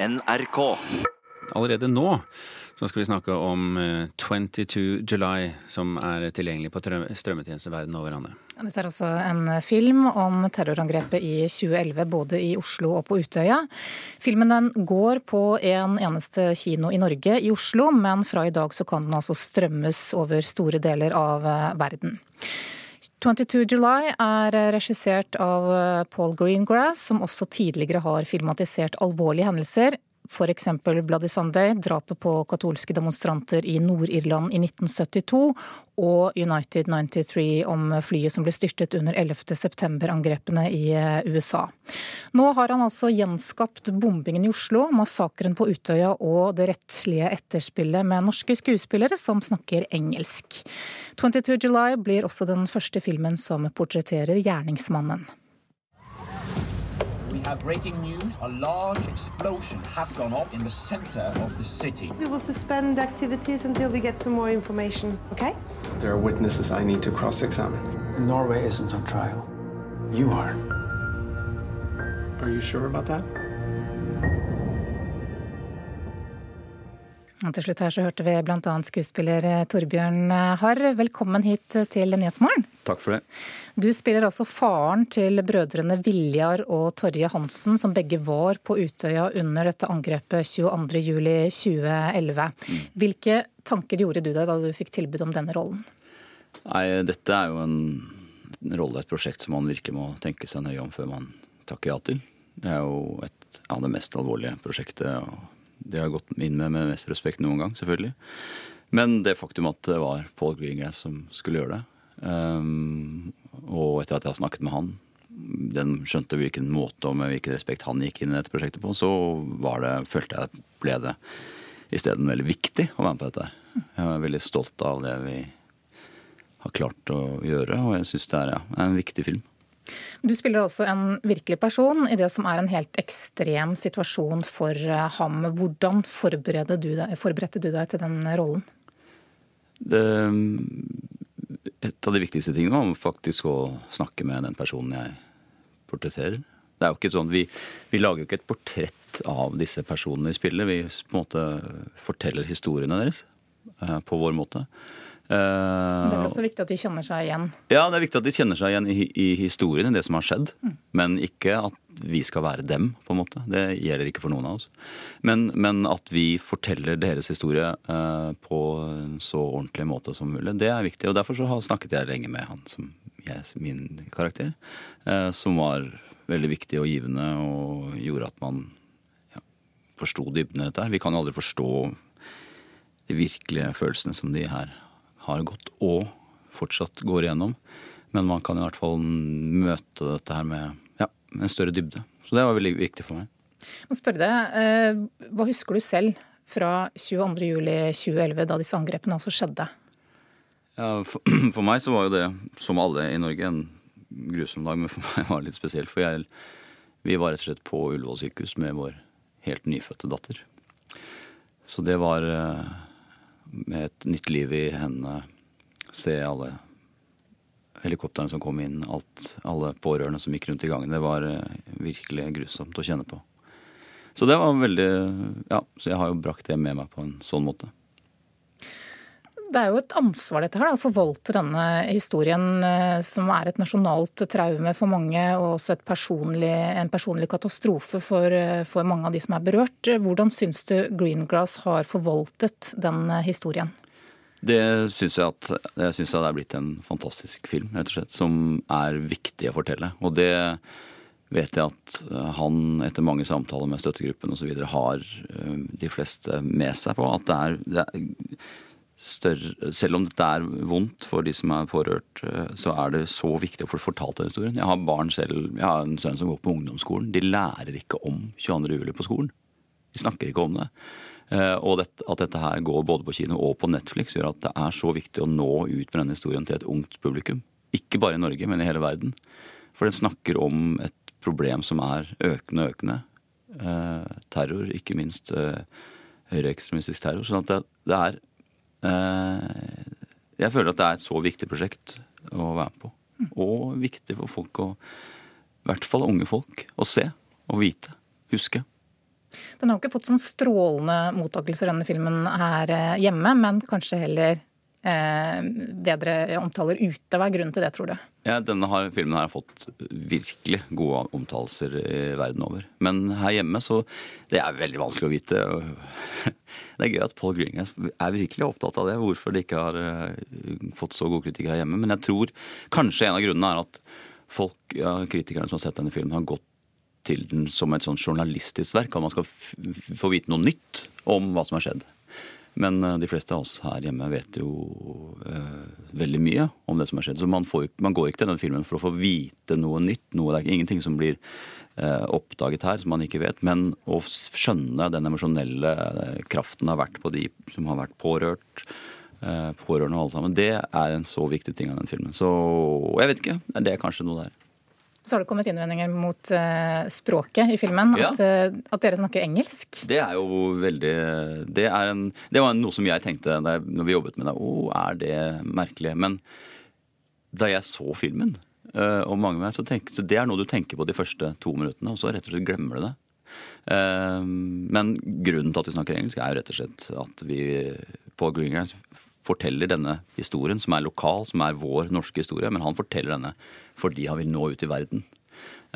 NRK. Allerede nå så skal vi snakke om eh, 22 July, som er tilgjengelig på trø- strømmetjenester verden over, Anne. Dette er også en film om terrorangrepet i 2011, både i Oslo og på Utøya. Filmen den går på en eneste kino i Norge, i Oslo, men fra i dag så kan den altså strømmes over store deler av eh, verden. 22 July er regissert av eh, Paul Greengrass, som også tidligere har filmatisert alvorlige hendelser. F.eks. Bloody Sunday, drapet på katolske demonstranter i Nord-Irland i 1972, og United 93 om flyet som ble styrtet under 11. september-angrepene i eh, USA. Nå har han altså gjenskapt bombingen i Oslo, massakren på Utøya og det rettslige etterspillet med norske skuespillere som snakker engelsk. 22 July blir også den første filmen som portretterer gjerningsmannen. We have breaking news. A large explosion has gone off in the center of the city. We will suspend activities until we get some more information, okay? There are witnesses I need to cross examine. Norway isn't on trial. You are. Are you sure about that? Og til slutt her så hørte vi bl.a. skuespiller Torbjørn Harr. Velkommen hit til Nyhetsmorgen. Takk for det. Du spiller altså faren til brødrene Viljar og Torje Hansen, som begge var på Utøya under dette angrepet 22.07.2011. Hvilke tanker gjorde du deg da du fikk tilbud om denne rollen? Nei, dette er jo en, en rolle, et prosjekt som man virkelig må tenke seg nøye om før man takker ja til. Det er jo et av det mest alvorlige prosjektet. og Det har jeg gått inn med med mest respekt noen gang, selvfølgelig. Men det faktum at det var Paul Greengrass som skulle gjøre det, um, og etter at jeg har snakket med han, den skjønte hvilken måte og med hvilken respekt han gikk inn i dette prosjektet på, så var det, følte jeg ble det isteden veldig viktig å være med på dette. Jeg er veldig stolt av det vi har klart å gjøre, og jeg syns det er ja, en viktig film. Du spiller også en virkelig person i det som er en helt ekstrem situasjon for eh, ham. Hvordan forberedte du deg, forberedte du deg til den rollen? Det, et av de viktigste tingene var faktisk å snakke med den personen jeg portretterer. Det er jo ikke sånn, Vi, vi lager jo ikke et portrett av disse personene i spillet. Vi på en måte forteller historiene deres eh, på vår måte. Det er vel også viktig at de kjenner seg igjen. Ja, det er viktig at de kjenner seg igjen i, i historien, i det som har skjedd. Men ikke at vi skal være dem, på en måte. Det gjelder ikke for noen av oss. Men, men at vi forteller deres historie uh, på en så ordentlig måte som mulig, det er viktig. Og derfor så har snakket jeg lenge med han som jeg, min karakter. uh, som var veldig viktig og givende og gjorde at man ja, forsto dybden i dette her. Vi kan jo aldri forstå de virkelige følelsene som de her har gått og fortsatt går igjennom. Men man kan i hvert fall møte dette her med ja, en større dybde. Så det var veldig viktig for meg. Jeg må spørre deg, eh, Hva husker du selv fra 22.07.2011, da disse angrepene også skjedde? Ja, for, for meg så var jo det, som alle i Norge, en grusom dag. Men for meg var det litt spesielt. For jeg, vi var rett og slett på Ullevål sykehus med vår helt nyfødte datter. Så det var eh, med et nytt liv i hendene se alle helikoptrene som kom inn, alt, alle pårørende som gikk rundt i gangen. Det var eh, virkelig grusomt å kjenne på. Så det var veldig Ja, så jeg har jo brakt det med meg på en sånn måte. Det er jo et ansvar dette her, å forvalte denne historien, eh, som er et nasjonalt traume for mange, og også personlig, en personlig katastrofe for, eh, for mange av de som er berørt. Hvordan syns du Greengrass har forvaltet den eh, historien? Det syns jeg at jeg synes det er blitt en fantastisk film, rett og slett, som er viktig å fortelle. Og det vet jeg at han etter mange samtaler med støttegruppen osv. har de fleste med seg på. At det er, det er større Selv om dette er vondt for de som er pårørt, eh, så er det så viktig å få fortalt den historien. Jeg har barn selv, jeg har en sønn som går på ungdomsskolen. De lærer ikke om 22. juli på skolen. De snakker ikke om det. Eh, Og at dette her går både på kino og på Netflix, gjør at det er så viktig å nå ut med denne historien til et ungt publikum. Ikke bare i Norge, men i hele verden. For den snakker om et problem som er økende og økende. Eh, terror, ikke minst høyreekstremistisk terror. Sånn at det, det er Jeg føler at det er et så viktig prosjekt å være med på. Og viktig for folk å I hvert fall unge folk å se og vite. Huske. Den har jo ikke fått sånn strålende mottakelser, denne filmen her hjemme, men kanskje heller eh, bedre omtaler ute. Hva er grunnen til det, tror du? Ja, denne har, filmen har fått virkelig gode omtalelser verden over. Men her hjemme så Det er veldig vanskelig å vite. Det er gøy at Paul Greengrass er virkelig opptatt av det. Hvorfor det ikke har eh, fått så god kritikk her hjemme. Men jeg tror kanskje en av grunnene er at folk, ja, kritikerne som har sett denne filmen, har gått til den som et sånn journalistisk verk. At man skal få vite noe nytt om hva som har skjedd. Men eh, de fleste av oss her hjemme vet jo uh, veldig mye om det som har skjedd. Så man, får, man, går ikke til den filmen for å få vite noe nytt. Noe, det er ingenting som blir uh, oppdaget her som man ikke vet. Men å skjønne den emosjonelle kraften har vært på de som har vært pårørt. Uh, pårørende og alle sammen. Det er en så viktig ting av den filmen. Så jeg vet ikke. Det er kanskje noe der. Så har det kommet innvendinger mot uh, språket i filmen. Ja. At, uh, at, dere snakker engelsk. Det er jo veldig Det, er en, det var noe som jeg tenkte da når vi jobbet med det. Å, er det merkelig? Men da jeg så filmen, uh, og mange med meg, så, tenk, så det er noe du tenker på de første to minuttene, og så rett og slett glemmer du det. Men grunnen til at vi snakker engelsk, er jo rett og slett at vi på Greengrass forteller denne historien, som er lokal, som er vår norske historie. Men han forteller denne fordi han vil nå ut i verden.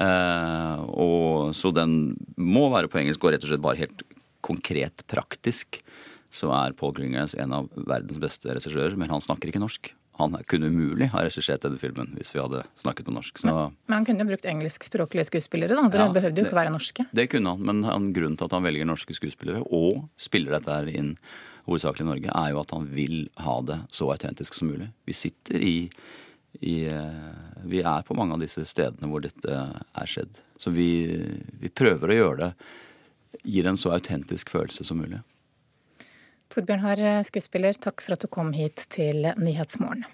Eh, og, så den må være på engelsk og rett og slett bare helt konkret praktisk. Så er Paul Greengrass en av verdens beste regissører, men han snakker ikke norsk. Han kunne umulig ha regissert denne filmen hvis vi hadde snakket på norsk. Men, men, han kunne jo brukt engelskspråklige skuespillere, da. Dere ja, behøvde jo ikke være norske. Det kunne han, men han, grunnen til at han velger norske skuespillere og spiller dette her inn hovedsakelig i Norge, er jo at han vil ha det så autentisk som mulig. Vi sitter i, i eh, Vi er på mange av disse stedene hvor dette er skjedd. Så vi, vi prøver å gjøre det Gir en så autentisk følelse som mulig. Torbjørn Harr, skuespiller, takk for at du kom hit til Nyhetsmorgen.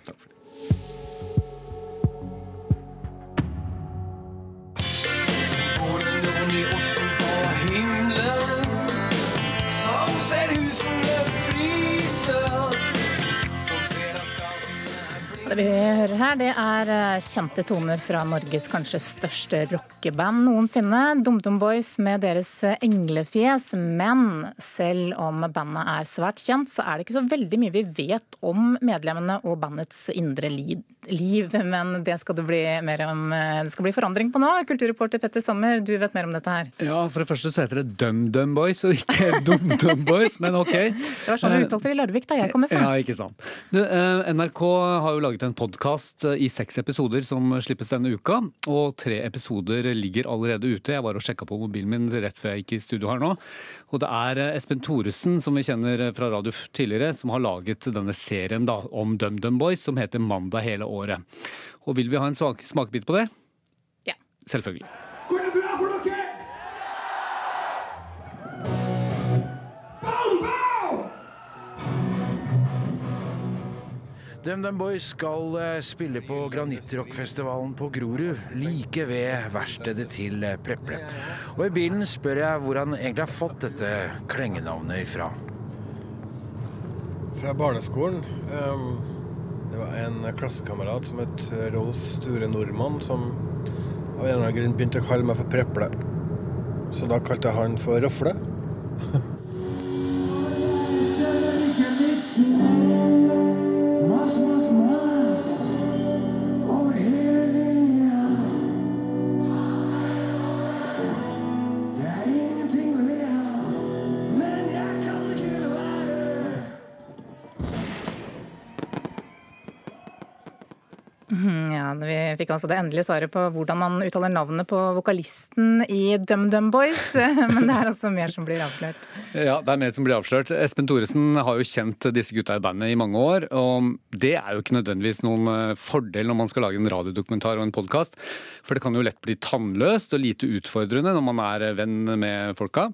Vi hører her, det er eh, kjente toner fra Norges kanskje største rockeband noensinne. DumDum Boys med deres eh, englefjes. Men selv om bandet er svært kjent, så er det ikke så veldig mye vi vet om medlemmene og bandets indre liv. Men det skal det bli mer om. Eh, det skal bli forandring på nå. Kulturreporter Petter Sommer, du vet mer om dette her. Ja, for det første så heter det DumDum Boys og ikke DumDum Boys, men ok. Det var sånn du uttalte det i Larvik, da jeg kommer fra. Ja, ikke sant. Du, NRK har jo laget laget en podkast eh, i seks episoder som slippes denne uka. Og tre episoder ligger allerede ute. Jeg var og sjekka på mobilen min rett før jeg gikk i studio her nå. Og det er eh, Espen Thoresen, som vi kjenner fra radio tidligere, som har laget denne serien da, om DumDum Boys, som heter Mandag hele året. Og vil vi ha en smakebit på det? Ja. Selvfølgelig. DumDum Boys skal eh, spille på Granittrockfestivalen på Grorud, like ved verkstedet til eh, Preple. Og i bilen spør jeg hvor han egentlig har fått dette klengenavnet ifra. Fra barneskolen. Ehm, det var en klassekamerat som het Rolf Sture Nordmann, som av en eller annen grunn begynte å kalle meg for Preple. Så da kalte jeg han for Rofle. Fikk altså det endelige svaret på hvordan man uttaler navnet på vokalisten i DumDum Boys. Men det er altså mer som blir avslørt. Ja, det er mer som blir avslørt. Espen Thoresen har jo kjent disse gutta i bandet i mange år. Og det er jo ikke nødvendigvis noen eh, fordel når man skal lage en radiodokumentar og en podkast. For det kan jo lett bli tannløst og lite utfordrende når man er venn med folka.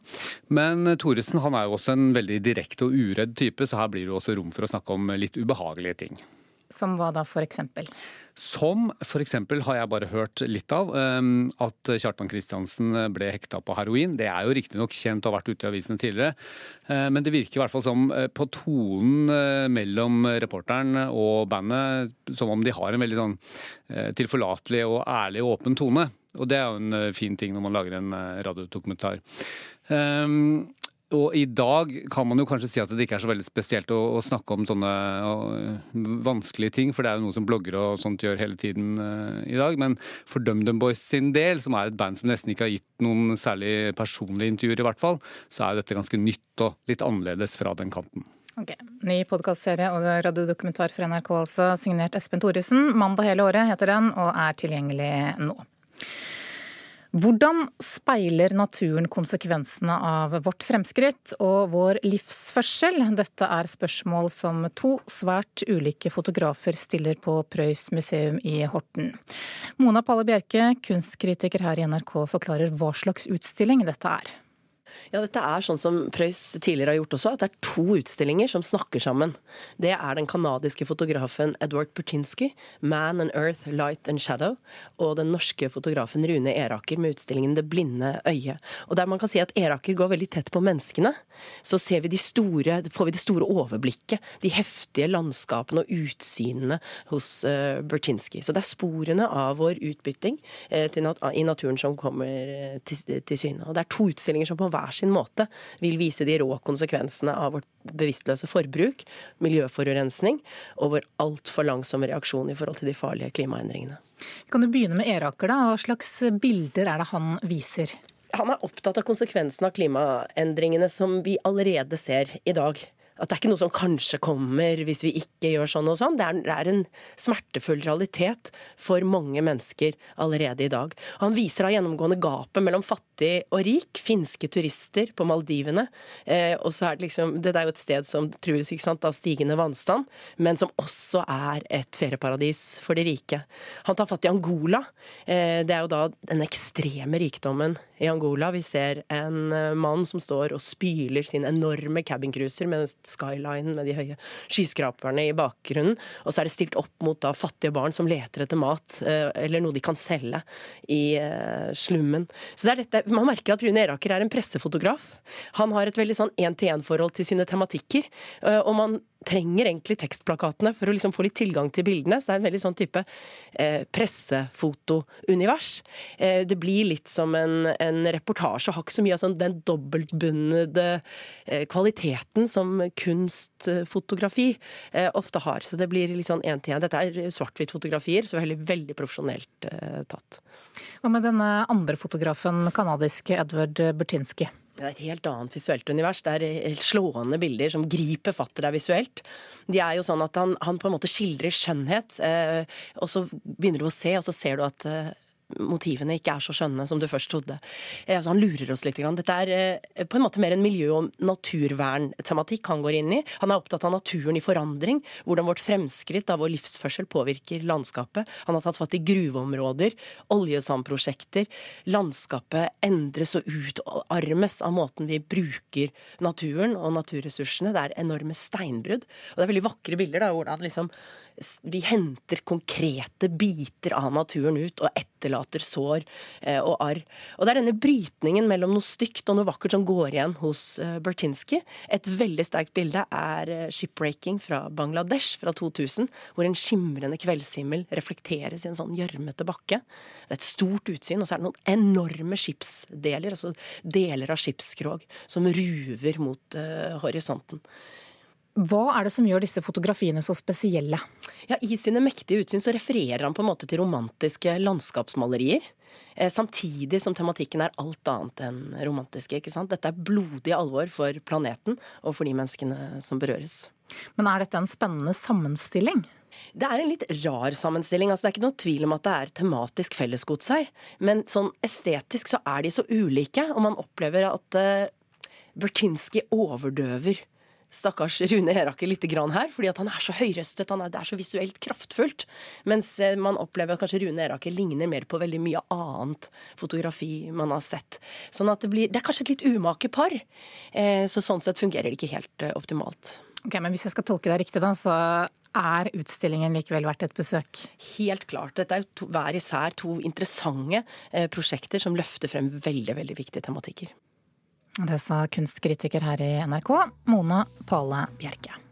Men Thoresen han er jo også en veldig direkte og uredd type, så her blir det også rom for å snakke om litt ubehagelige ting. Som hva da, for eksempel? Som f.eks. har jeg bare hørt litt av, ehm, at Kjartan Kristiansen ble hekta på heroin. Det er jo riktignok kjent og har vært ute i avisene tidligere, eh, men det virker i hvert fall som eh, på tonen eh, mellom reporteren og bandet som om de har en veldig sånn tilforlatelig og ærlig og åpen tone. Og det er jo en fin ting når man lager en radiodokumentar. Um, og i dag kan man jo kanskje si at det ikke er så veldig spesielt å, å snakke om sånne uh, vanskelige ting, for det er jo noe som bloggere og sånt gjør hele tiden uh, i dag. Men for DumDum Boys sin del, som er et band som nesten ikke har gitt noen særlig personlige intervjuer, i hvert fall, så er jo dette ganske nytt og litt annerledes fra den kanten. Ok, Ny podkastserie og radiodokumentar fra NRK, altså, signert Espen Thoresen. 'Mandag hele året' heter den, og er tilgjengelig nå. Hvordan speiler naturen konsekvensene av vårt fremskritt og vår livsførsel? Dette er spørsmål som to svært ulike fotografer stiller på Prøys museum i Horten. Mona Palle Bjerke, kunstkritiker her i NRK, forklarer hva slags utstilling dette er. Ja, dette er sånn som Preus tidligere har gjort også, at det er to utstillinger som snakker sammen. Det er den kanadiske fotografen Edward Putinsky, 'Man and Earth, Light and Shadow', og den norske fotografen Rune Eraker med utstillingen 'Det blinde øyet'. Og der man kan si at Eraker går veldig tett på menneskene, så ser vi de store, får vi det store overblikket, de heftige landskapene og utsynene hos uh, Bertinsky. Så det er sporene av vår utbytting uh, nat i naturen som kommer uh, til, til syne. Og det er to utstillinger som på hver sin måte vil vise de rå konsekvensene av vårt bevisstløse forbruk, miljøforurensning og vår altfor langsomme reaksjon i forhold til de farlige klimaendringene. Kan du begynne med Eraker, da? Hva slags bilder er det han viser? Han er opptatt av konsekvensene av klimaendringene som vi allerede ser i dag at det er ikke noe som kanskje kommer hvis vi ikke gjør sånn og sånn. Det er, det er, en smertefull realitet for mange mennesker allerede i dag. Han viser da gjennomgående gapet mellom fattig og rik. Finske turister på Maldivene. Eh, og så er det liksom Det er jo et sted som trues ikke sant, av stigende vannstand, men som også er et ferieparadis for de rike. Han tar fatt i Angola. Eh, det er jo da den ekstreme rikdommen i Angola. Vi ser en eh, mann som står og spyler sin enorme cabincruiser med skyline med de høye skyskraperne i bakgrunnen. Og så er det stilt opp mot da fattige barn som leter etter mat, eh, eller noe de kan selge i eh, slummen. Så det er dette, Man merker at Rune Eraker er en pressefotograf. Han har et veldig sånn én-til-én-forhold til sine tematikker. Eh, og man trenger egentlig tekstplakatene for å liksom få litt tilgang til bildene. Så det er en veldig sånn type eh, pressefotounivers. Eh, det blir litt som en, en reportasje, og har ikke så mye av sånn, den dobbeltbundede eh, kvaliteten som kunstfotografi eh, ofte har. Så det blir litt sånn én til én. Dette er svart-hvitt-fotografier, så heller veldig profesjonelt eh, tatt. Hva med denne andre fotografen, kanadiske Edward Bertinsky? Det er et helt annet visuelt univers. Det er slående bilder som griper fatt i deg visuelt. De er jo sånn at han, han, på en måte skildrer skjønnhet, eh, og så begynner du å se, og så ser du at eh, motivene ikke er så skjønne som du først trodde. Eh, altså han lurer oss litt. Dette er eh, på en måte mer en miljø- og naturverntematikk han går inn i. Han er opptatt av naturen i forandring, hvordan vårt fremskritt av vår livsførsel påvirker landskapet. Han har tatt fatt i gruveområder, oljesandprosjekter. Landskapet endres og utarmes av måten vi bruker naturen og naturressursene. Det er enorme steinbrudd. Og det er veldig vakre bilder da, hvordan liksom vi henter konkrete biter av naturen ut og etterlater sår eh, og arr. Og det er denne brytningen mellom noe stygt og noe vakkert som går igjen hos eh, Bertinsky. Et veldig sterkt bilde er eh, 'Shipbreaking' fra Bangladesh fra 2000, hvor en skimrende kveldshimmel reflekteres i en sånn gjørmete bakke. Det er et stort utsyn, og så er det noen enorme skipsdeler, altså deler av skipsskrog, som ruver mot horisonten. Hva er det som gjør disse fotografiene så spesielle? Ja, I sine mektige utsyn så refererer han på en måte til romantiske landskapsmalerier. Eh, samtidig som tematikken er alt annet enn romantiske. ikke sant? Dette er blodig alvor for planeten og for de menneskene som berøres. Men er dette en spennende sammenstilling? Det er en litt rar sammenstilling. altså Det er ikke noe tvil om at det er tematisk fellesgods her. Men sånn estetisk så er de så ulike, og man opplever at uh, Bertinski overdøver stakkars Rune Heraker litt grann her, fordi at han er så høyrøstet, han er, det er så visuelt kraftfullt. Mens eh, man opplever at kanskje Rune Heraker ligner mer på veldig mye annet fotografi man har sett. Sånn at det blir Det er kanskje et litt umake par. Eh, så sånn sett fungerer det ikke helt eh, optimalt. Ok, Men hvis jeg skal tolke deg riktig, da, så er utstillingen likevel verdt et besøk? Helt klart. Dette er jo hver især to interessante prosjekter som løfter frem veldig, veldig viktige tematikker. Det sa kunstkritiker her i NRK, Mona Pale Bjerke.